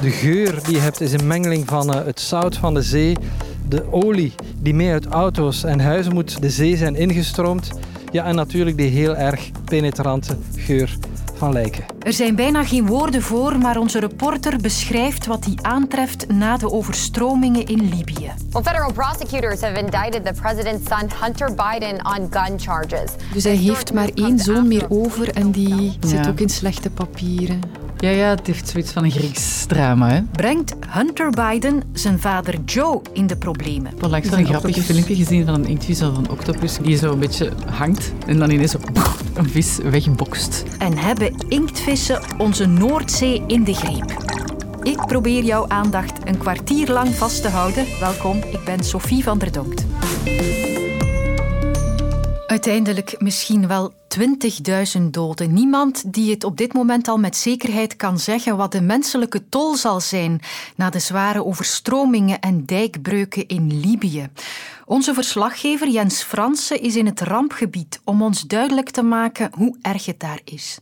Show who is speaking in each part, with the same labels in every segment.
Speaker 1: De geur die je hebt is een mengeling van uh, het zout van de zee, de olie die mee uit auto's en huizen moet de zee zijn ingestroomd. Ja, en natuurlijk die heel erg penetrante geur van lijken.
Speaker 2: Er zijn bijna geen woorden voor, maar onze reporter beschrijft wat hij aantreft na de overstromingen in Libië.
Speaker 3: Well, federal prosecutors have indicted the president's son Hunter Biden on gun charges.
Speaker 4: Dus hij heeft maar één zoon meer over en die zit ook in slechte papieren.
Speaker 5: Ja, ja, het heeft zoiets van een Grieks drama. Hè?
Speaker 2: Brengt Hunter Biden zijn vader Joe in de problemen?
Speaker 5: Ik heb langs een grappig filmpje gezien van een interview van een octopus die zo een beetje hangt en dan ineens zo een vis wegbokst.
Speaker 2: En hebben inktvissen onze Noordzee in de greep? Ik probeer jouw aandacht een kwartier lang vast te houden. Welkom, ik ben Sophie van der Donkt. Uiteindelijk misschien wel 20.000 doden. Niemand die het op dit moment al met zekerheid kan zeggen wat de menselijke tol zal zijn na de zware overstromingen en dijkbreuken in Libië. Onze verslaggever Jens Fransen is in het rampgebied om ons duidelijk te maken hoe erg het daar is.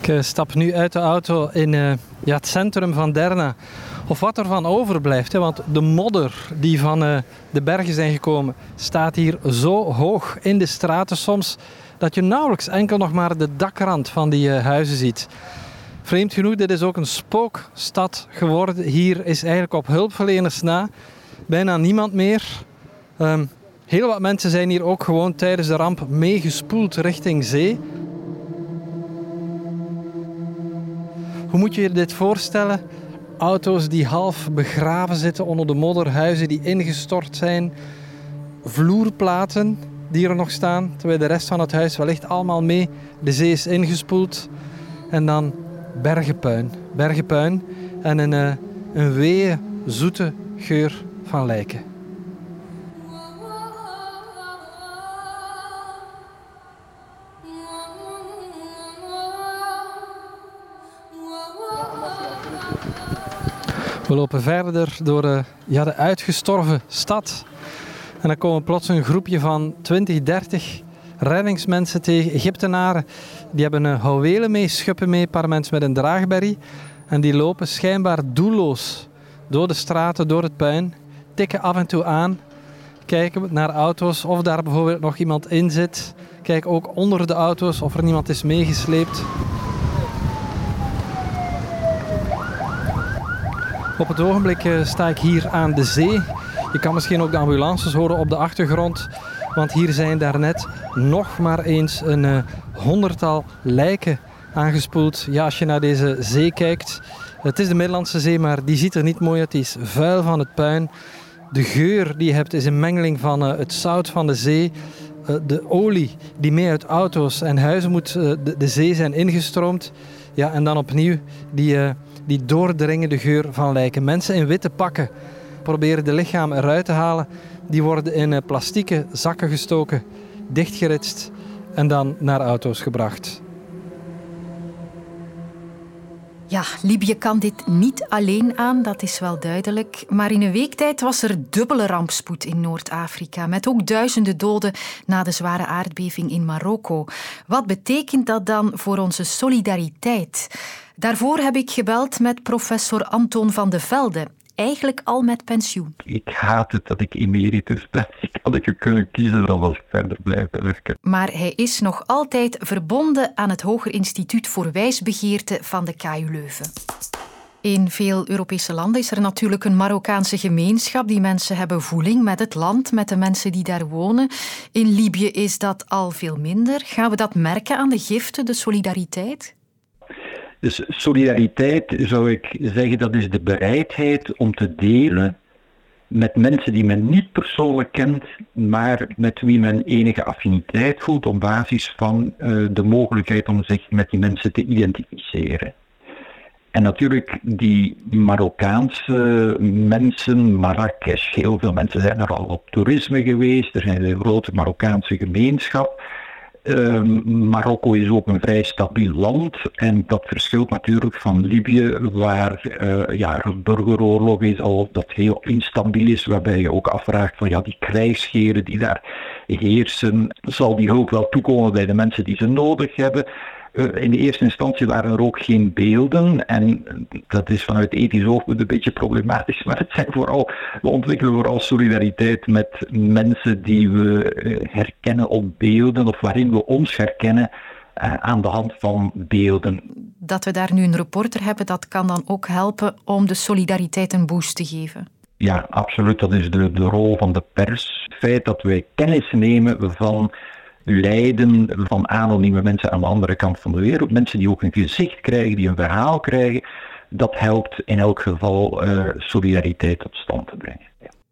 Speaker 1: Ik eh, stap nu uit de auto in uh, ja, het centrum van Derna of wat er van overblijft. Hè? Want de modder die van uh, de bergen zijn gekomen, staat hier zo hoog in de straten soms dat je nauwelijks enkel nog maar de dakrand van die uh, huizen ziet. Vreemd genoeg, dit is ook een spookstad geworden. Hier is eigenlijk op hulpverleners na bijna niemand meer. Um, heel wat mensen zijn hier ook gewoon tijdens de ramp meegespoeld richting zee. Hoe moet je je dit voorstellen? Auto's die half begraven zitten onder de modder, huizen die ingestort zijn, vloerplaten die er nog staan, terwijl de rest van het huis wellicht allemaal mee de zee is ingespoeld. En dan bergenpuin, bergenpuin en een, uh, een weeë, zoete geur van lijken. We lopen verder door de, ja, de uitgestorven stad. En dan komen plots een groepje van 20, 30 reddingsmensen tegen, Egyptenaren. Die hebben een houwelen mee, schuppen mee, een paar mensen met een draagberry. En die lopen schijnbaar doelloos door de straten, door het puin. Tikken af en toe aan. Kijken naar auto's of daar bijvoorbeeld nog iemand in zit. Kijken ook onder de auto's of er niemand is meegesleept. Op het ogenblik eh, sta ik hier aan de zee. Je kan misschien ook de ambulances horen op de achtergrond. Want hier zijn daarnet nog maar eens een uh, honderdtal lijken aangespoeld. Ja, als je naar deze zee kijkt. Het is de Middellandse Zee, maar die ziet er niet mooi uit. Die is vuil van het puin. De geur die je hebt is een mengeling van uh, het zout van de zee. De olie die mee uit auto's en huizen moet de, de, zee zijn ingestroomd. Ja, en dan opnieuw die die doordringende geur van lijken. Mensen in witte pakken proberen de lichamen eruit te halen. Die worden in eh, plastieke zakken gestoken, dichtgeritst en dan naar auto's gebracht.
Speaker 2: Ja, Libië kan dit niet alleen aan, dat is wel duidelijk. Maar in een week tijd was er dubbele rampspoed in Noord-Afrika, met ook duizenden doden na de zware aardbeving in Marokko. Wat betekent dat dan voor onze solidariteit? Daarvoor heb ik gebeld met professor Anton van de Velde, eigenlijk al met pensioen.
Speaker 6: Ik haat het dat ik emeritus ben. Ik had ik kunnen kiezen, dan was ik verder blijven werken.
Speaker 2: Maar hij is nog altijd verbonden aan het Hoger Instituut voor Wijsbegeerte van de KU Leuven. In veel Europese landen is er natuurlijk een Marokkaanse gemeenschap. Die mensen hebben voeling met het land, met de mensen die daar wonen. In Libië is dat al veel minder. Gaan we dat merken aan de giften, de solidariteit?
Speaker 6: Dus solidariteit zou ik zeggen, dat is de bereidheid om te delen met mensen die men niet persoonlijk kent, maar met wie men enige affiniteit voelt op basis van uh, de mogelijkheid om zich met die mensen te identificeren. En natuurlijk die Marokkaanse mensen, Marrakesh, heel veel mensen zijn er al op toerisme geweest, er zijn een grote Marokkaanse gemeenschap. Ehm, Marokko is ook een vrij stabiel land en dat verschilt natuurlijk van Libië, waar uh, ja, een burgeroorlog is, al dat heel instabiel is, waarbij je ook afvraagt van ja, die krijgsgeren die daar heersen, zal die hulp wel toekomen bij de mensen die ze nodig hebben? In de eerste instantie waren er ook geen beelden en dat is vanuit ethisch oogpunt een beetje problematisch, maar het zijn vooral, we ontwikkelen vooral solidariteit met mensen die we herkennen op beelden of waarin we ons herkennen eh, aan de hand van beelden.
Speaker 2: Dat we daar nu een reporter hebben, dat kan dan ook helpen om de solidariteit een boost te geven.
Speaker 6: Ja, absoluut. Dat is de, de rol van de pers. Het feit dat wij kennis nemen van lijden van anonieme mensen aan de andere kant van de wereld. Mensen die ook een gezicht krijgen, die een verhaal krijgen. Dat helpt in elk geval uh, solidariteit tot stand te brengen.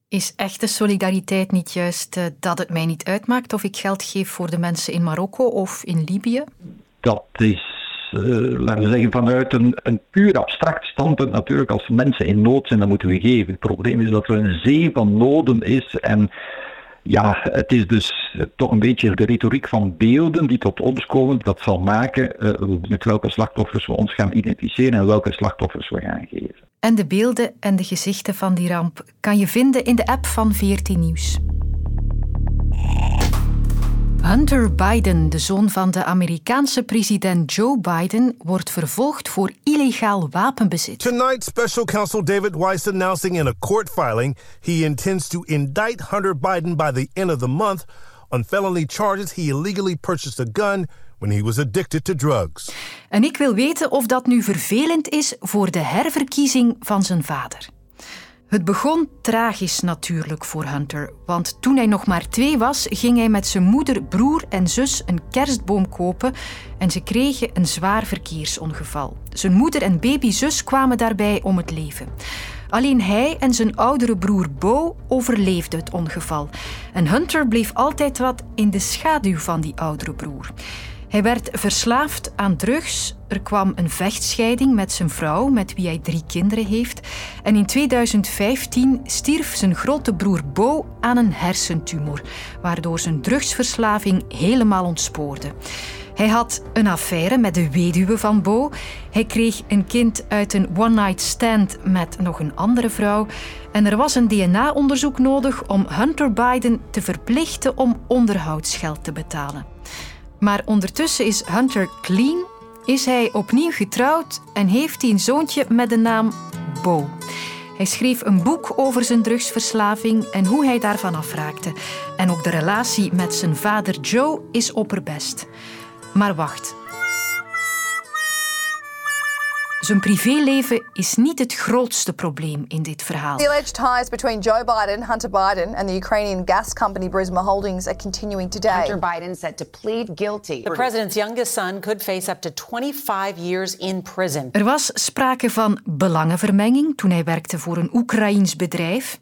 Speaker 2: Is echte solidariteit niet juist uh, dat het mij niet uitmaakt of ik geld geef voor de mensen in Marokko of in Libië?
Speaker 6: Dat is, uh, laten we zeggen, vanuit een, een puur abstract standpunt natuurlijk. Als mensen in nood zijn, dan moeten we geven. Het probleem is dat er een zee van noden is en ja, het is dus toch een beetje de retoriek van beelden die tot ons komen. Dat zal maken uh, met welke slachtoffers we ons gaan identificeren en welke slachtoffers we gaan geven.
Speaker 2: En de beelden en de gezichten van die ramp kan je vinden in de app van VRT Nieuws. Hunter Biden, de zoon van de Amerikaanse president Joe Biden, wordt vervolgd voor illegaal wapenbezit.
Speaker 7: Tonight, special counsel David Weiss announcing in a court filing he intends to indict Hunter Biden by the end of the month on felony charges he illegally purchased a gun when he was addicted to drugs.
Speaker 2: En ik wil weten of dat nu vervelend is voor de herverkiezing van zijn vader. Het begon tragisch natuurlijk voor Hunter, want toen hij nog maar twee was, ging hij met zijn moeder, broer en zus een kerstboom kopen en ze kregen een zwaar verkeersongeval. Zijn moeder en babyzus kwamen daarbij om het leven. Alleen hij en zijn oudere broer Bo overleefden het ongeval. En Hunter bleef altijd wat in de schaduw van die oudere broer. Hij werd verslaafd aan drugs. Er kwam een vechtscheiding met zijn vrouw, met wie hij drie kinderen heeft. En in 2015 stierf zijn grote broer Bo aan een hersentumor, waardoor zijn drugsverslaving helemaal ontspoorde. Hij had een affaire met de weduwe van Bo. Hij kreeg een kind uit een one-night stand met nog een andere vrouw. En er was een DNA-onderzoek nodig om Hunter Biden te verplichten om onderhoudsgeld te betalen. Maar ondertussen is Hunter clean, is hij opnieuw getrouwd en heeft hij een zoontje met de naam Bo. Hij schreef een boek over zijn drugsverslaving en hoe hij daarvan afraakte. En ook de relatie met zijn vader Joe is opperbest. Maar wacht, zijn privéleven is niet het grootste probleem in dit verhaal.
Speaker 8: The alleged ties between Joe Biden, Hunter Biden and the Ukrainian gas company Burisma Holdings are continuing today.
Speaker 9: Hunter Biden set to plead guilty. The president's youngest son could face up to 25 years in prison.
Speaker 2: Er was sprake van belangenvermenging toen hij werkte voor een Oekraïens bedrijf.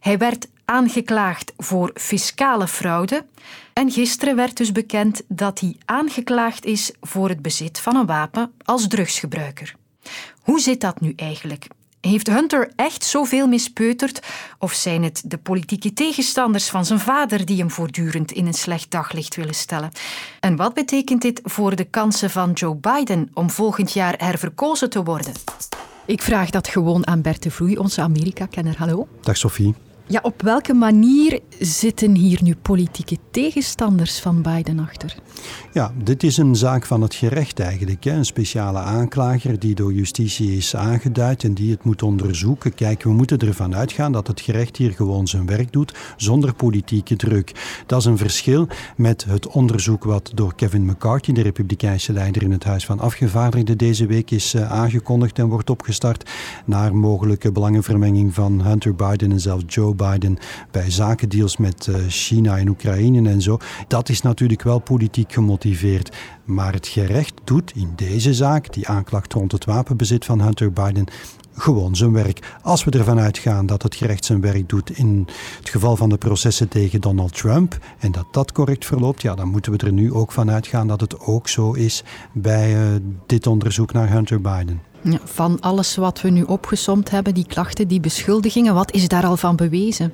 Speaker 2: Hij werd aangeklaagd voor fiscale fraude. En gisteren werd dus bekend dat hij aangeklaagd is voor het bezit van een wapen als drugsgebruiker. Hoe zit dat nu eigenlijk? Heeft Hunter echt zoveel mispeuterd? Of zijn het de politieke tegenstanders van zijn vader die hem voortdurend in een slecht daglicht willen stellen? En wat betekent dit voor de kansen van Joe Biden om volgend jaar herverkozen te worden?
Speaker 4: Ik vraag dat gewoon aan Bert de Vloei, onze Amerika-kenner. Hallo.
Speaker 10: Dag Sophie.
Speaker 4: Ja, op welke manier zitten hier nu politieke tegenstanders van Biden achter?
Speaker 10: Ja, dit is een zaak van het gerecht eigenlijk. Hè. Een speciale aanklager die door justitie is aangeduid en die het moet onderzoeken. Kijk, we moeten ervan uitgaan dat het gerecht hier gewoon zijn werk doet zonder politieke druk. Dat is een verschil met het onderzoek wat door Kevin McCarthy, de republikeinse leider in het Huis van Afgevaardigden, deze week is eh, aangekondigd en wordt opgestart naar mogelijke belangenvermenging van Hunter Biden en zelfs Joe Biden bij zakendeals met eh, China en Oekraïne en zo. Dat is natuurlijk wel politiek gemotiveerd. Maar het gerecht doet in deze zaak, die aanklacht rond het wapenbezit van Hunter Biden, gewoon zijn werk. Als we ervan uitgaan dat het gerecht zijn werk doet in het geval van de processen tegen Donald Trump en dat dat correct verloopt, ja, dan moeten we er nu ook van uitgaan dat het ook zo is bij uh, dit onderzoek naar Hunter Biden.
Speaker 4: Ja, van alles wat we nu opgesomd hebben, die klachten, die beschuldigingen, wat is daar al van bewezen?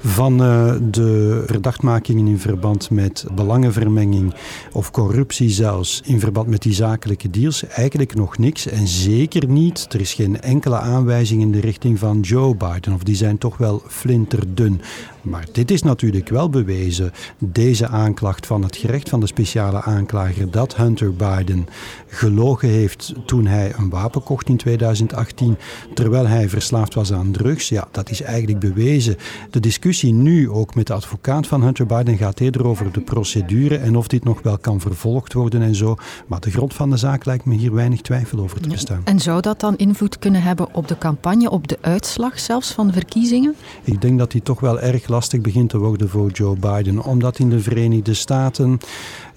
Speaker 10: Van uh, de verdachtmakingen in verband met belangenvermenging of corruptie zelfs, in verband met die zakelijke deals, eigenlijk nog niks. En zeker niet, er is geen enkele aanwijzing in de richting van Joe Biden, of die zijn toch wel flinterdun. Maar dit is natuurlijk wel bewezen, deze aanklacht van het gerecht van de speciale aanklager, dat Hunter Biden gelogen heeft toen hij een wapen kocht in 2018, terwijl hij verslaafd was aan drugs. Ja, dat is eigenlijk bewezen. De discussie nu ook met de advocaat van Hunter Biden gaat eerder over de procedure en of dit nog wel kan vervolgd worden en zo. Maar de grond van de zaak lijkt me hier weinig twijfel over te bestaan.
Speaker 4: En zou dat dan invloed kunnen hebben op de campagne, op de uitslag zelfs van de verkiezingen?
Speaker 10: Ik denk dat die toch wel erg lastig begint te worden voor Joe Biden, omdat in de Verenigde Staten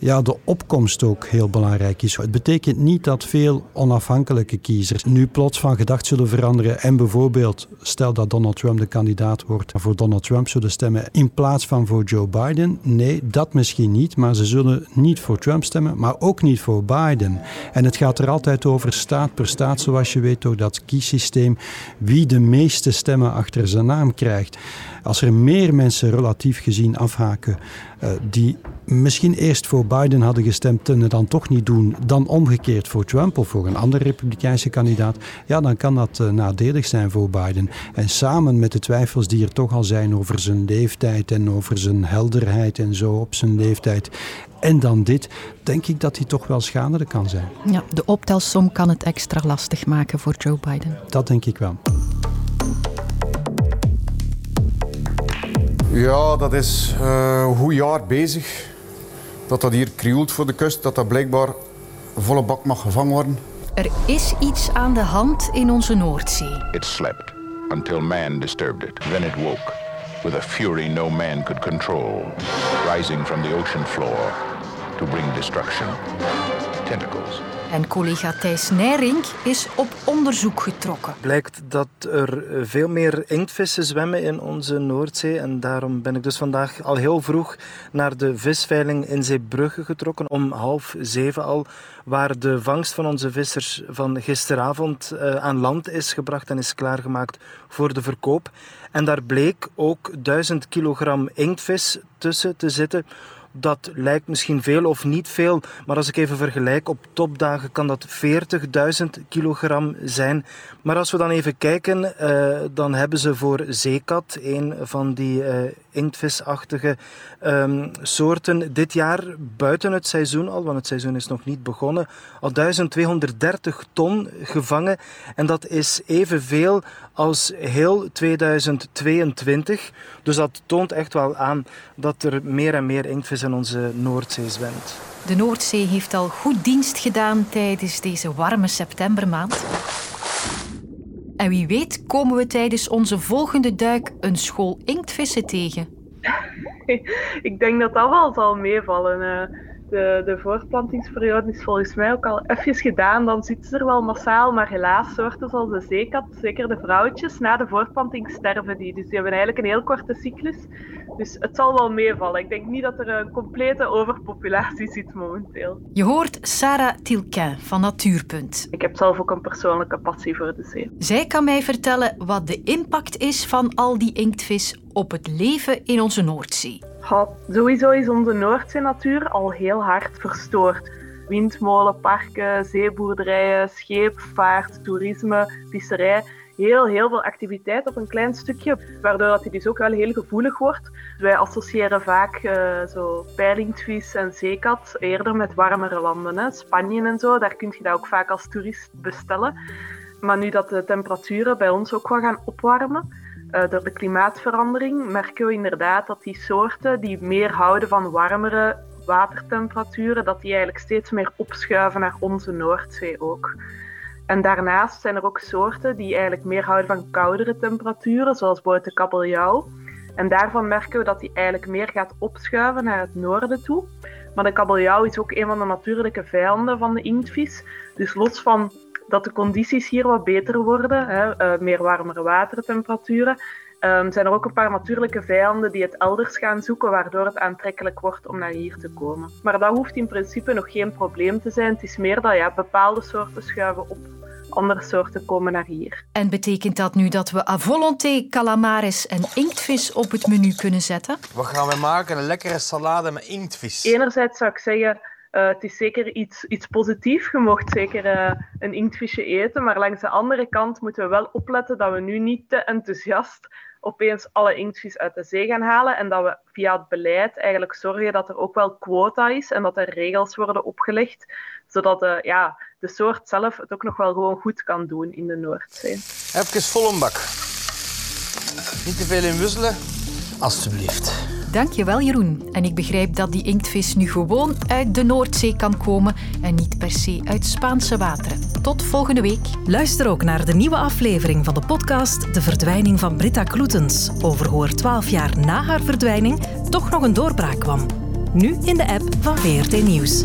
Speaker 10: ja, de opkomst ook heel belangrijk is. Het betekent niet dat veel onafhankelijke kiezers nu plots van gedacht zullen veranderen en bijvoorbeeld, stel dat Donald Trump de kandidaat wordt, voor Donald Trump zullen stemmen in plaats van voor Joe Biden. Nee, dat misschien niet, maar ze zullen niet voor Trump stemmen, maar ook niet voor Biden. En het gaat er altijd over staat per staat, zoals je weet, door dat kiesysteem, wie de meeste stemmen achter zijn naam krijgt. Als er meer mensen relatief gezien afhaken uh, die misschien eerst voor Biden hadden gestemd en het dan toch niet doen, dan omgekeerd voor Trump of voor een andere republikeinse kandidaat, ja, dan kan dat uh, nadelig zijn voor Biden. En samen met de twijfels die er toch al zijn over zijn leeftijd en over zijn helderheid en zo op zijn leeftijd. En dan dit, denk ik dat hij toch wel schadelijk kan zijn.
Speaker 4: Ja, de optelsom kan het extra lastig maken voor Joe Biden.
Speaker 10: Dat denk ik wel.
Speaker 11: Ja, dat is uh, een goed jaar bezig. Dat dat hier krioelt voor de kust, dat dat blijkbaar volle bak mag gevangen worden.
Speaker 2: Er is iets aan de hand in onze Noordzee.
Speaker 12: It slept until man disturbed it. Then it woke with a fury no man could control, rising from the ocean floor to bring destruction. Tentacles
Speaker 2: en collega Thijs Nijrink is op onderzoek getrokken.
Speaker 13: Blijkt dat er veel meer inktvissen zwemmen in onze Noordzee. En daarom ben ik dus vandaag al heel vroeg naar de visveiling in Zeebrugge getrokken. Om half zeven al, waar de vangst van onze vissers van gisteravond uh, aan land is gebracht en is klaargemaakt voor de verkoop. En daar bleek ook 1000 kilogram inktvis tussen te zitten dat lijkt misschien veel of niet veel, maar als ik even vergelijk, op topdagen kan dat 40.000 kilogram zijn. Maar als we dan even kijken, uh, dan hebben ze voor zeekat, een van die uh, inktvisachtige um, soorten, dit jaar buiten het seizoen al, want het seizoen is nog niet begonnen, al 1230 ton gevangen. En dat is evenveel als heel 2022. Dus dat toont echt wel aan dat er meer en meer inktvis onze Noordzee zwemt.
Speaker 2: De Noordzee heeft al goed dienst gedaan tijdens deze warme septembermaand. En wie weet komen we tijdens onze volgende duik een school inktvissen tegen.
Speaker 14: Ik denk dat dat wel zal meevallen. De, de voortplantingsperiode is volgens mij ook al even gedaan. Dan zitten ze er wel massaal, maar helaas soorten zoals de zeekat, zeker de vrouwtjes, na de voortplanting sterven die. Dus die hebben eigenlijk een heel korte cyclus. Dus het zal wel meevallen. Ik denk niet dat er een complete overpopulatie zit momenteel.
Speaker 2: Je hoort Sarah Tilquin van Natuurpunt.
Speaker 14: Ik heb zelf ook een persoonlijke passie voor de zee.
Speaker 2: Zij kan mij vertellen wat de impact is van al die inktvis op het leven in onze Noordzee.
Speaker 14: Sowieso is onze Noordzee-natuur al heel hard verstoord. Windmolenparken, zeeboerderijen, scheepvaart, toerisme, visserij. Heel, heel veel activiteit op een klein stukje, waardoor dat dus ook wel heel gevoelig wordt. Wij associëren vaak uh, zo peilingvis en zeekat eerder met warmere landen. Hè. Spanje en zo, daar kun je dat ook vaak als toerist bestellen. Maar nu dat de temperaturen bij ons ook wel gaan opwarmen, uh, door de klimaatverandering merken we inderdaad dat die soorten die meer houden van warmere watertemperaturen, dat die eigenlijk steeds meer opschuiven naar onze Noordzee ook. En daarnaast zijn er ook soorten die eigenlijk meer houden van koudere temperaturen, zoals de kabeljauw. En daarvan merken we dat die eigenlijk meer gaat opschuiven naar het noorden toe. Maar de kabeljauw is ook een van de natuurlijke vijanden van de inktvis. Dus los van dat de condities hier wat beter worden, hè, uh, meer warmere watertemperaturen, um, zijn er ook een paar natuurlijke vijanden die het elders gaan zoeken, waardoor het aantrekkelijk wordt om naar hier te komen. Maar dat hoeft in principe nog geen probleem te zijn. Het is meer dat ja, bepaalde soorten schuiven op andere soorten komen naar hier.
Speaker 2: En betekent dat nu dat we à volonté calamaris en inktvis op het menu kunnen zetten?
Speaker 15: Wat gaan we maken? Een lekkere salade met inktvis.
Speaker 14: Enerzijds zou ik zeggen, uh, het is zeker iets, iets positiefs. Je mocht zeker uh, een inktvisje eten. Maar langs de andere kant moeten we wel opletten dat we nu niet te enthousiast opeens alle inktvis uit de zee gaan halen. En dat we via het beleid eigenlijk zorgen dat er ook wel quota is en dat er regels worden opgelegd. Zodat de, ja, de soort zelf het ook nog wel gewoon goed kan doen in de Noordzee.
Speaker 15: Even vol bak. Niet te veel inwisselen, alstublieft.
Speaker 2: Dankjewel Jeroen. En ik begrijp dat die inktvis nu gewoon uit de Noordzee kan komen en niet per se uit Spaanse wateren. Tot volgende week.
Speaker 16: Luister ook naar de nieuwe aflevering van de podcast De Verdwijning van Britta Kloetens. Over hoe er twaalf jaar na haar verdwijning toch nog een doorbraak kwam. Nu in de app van VRT Nieuws.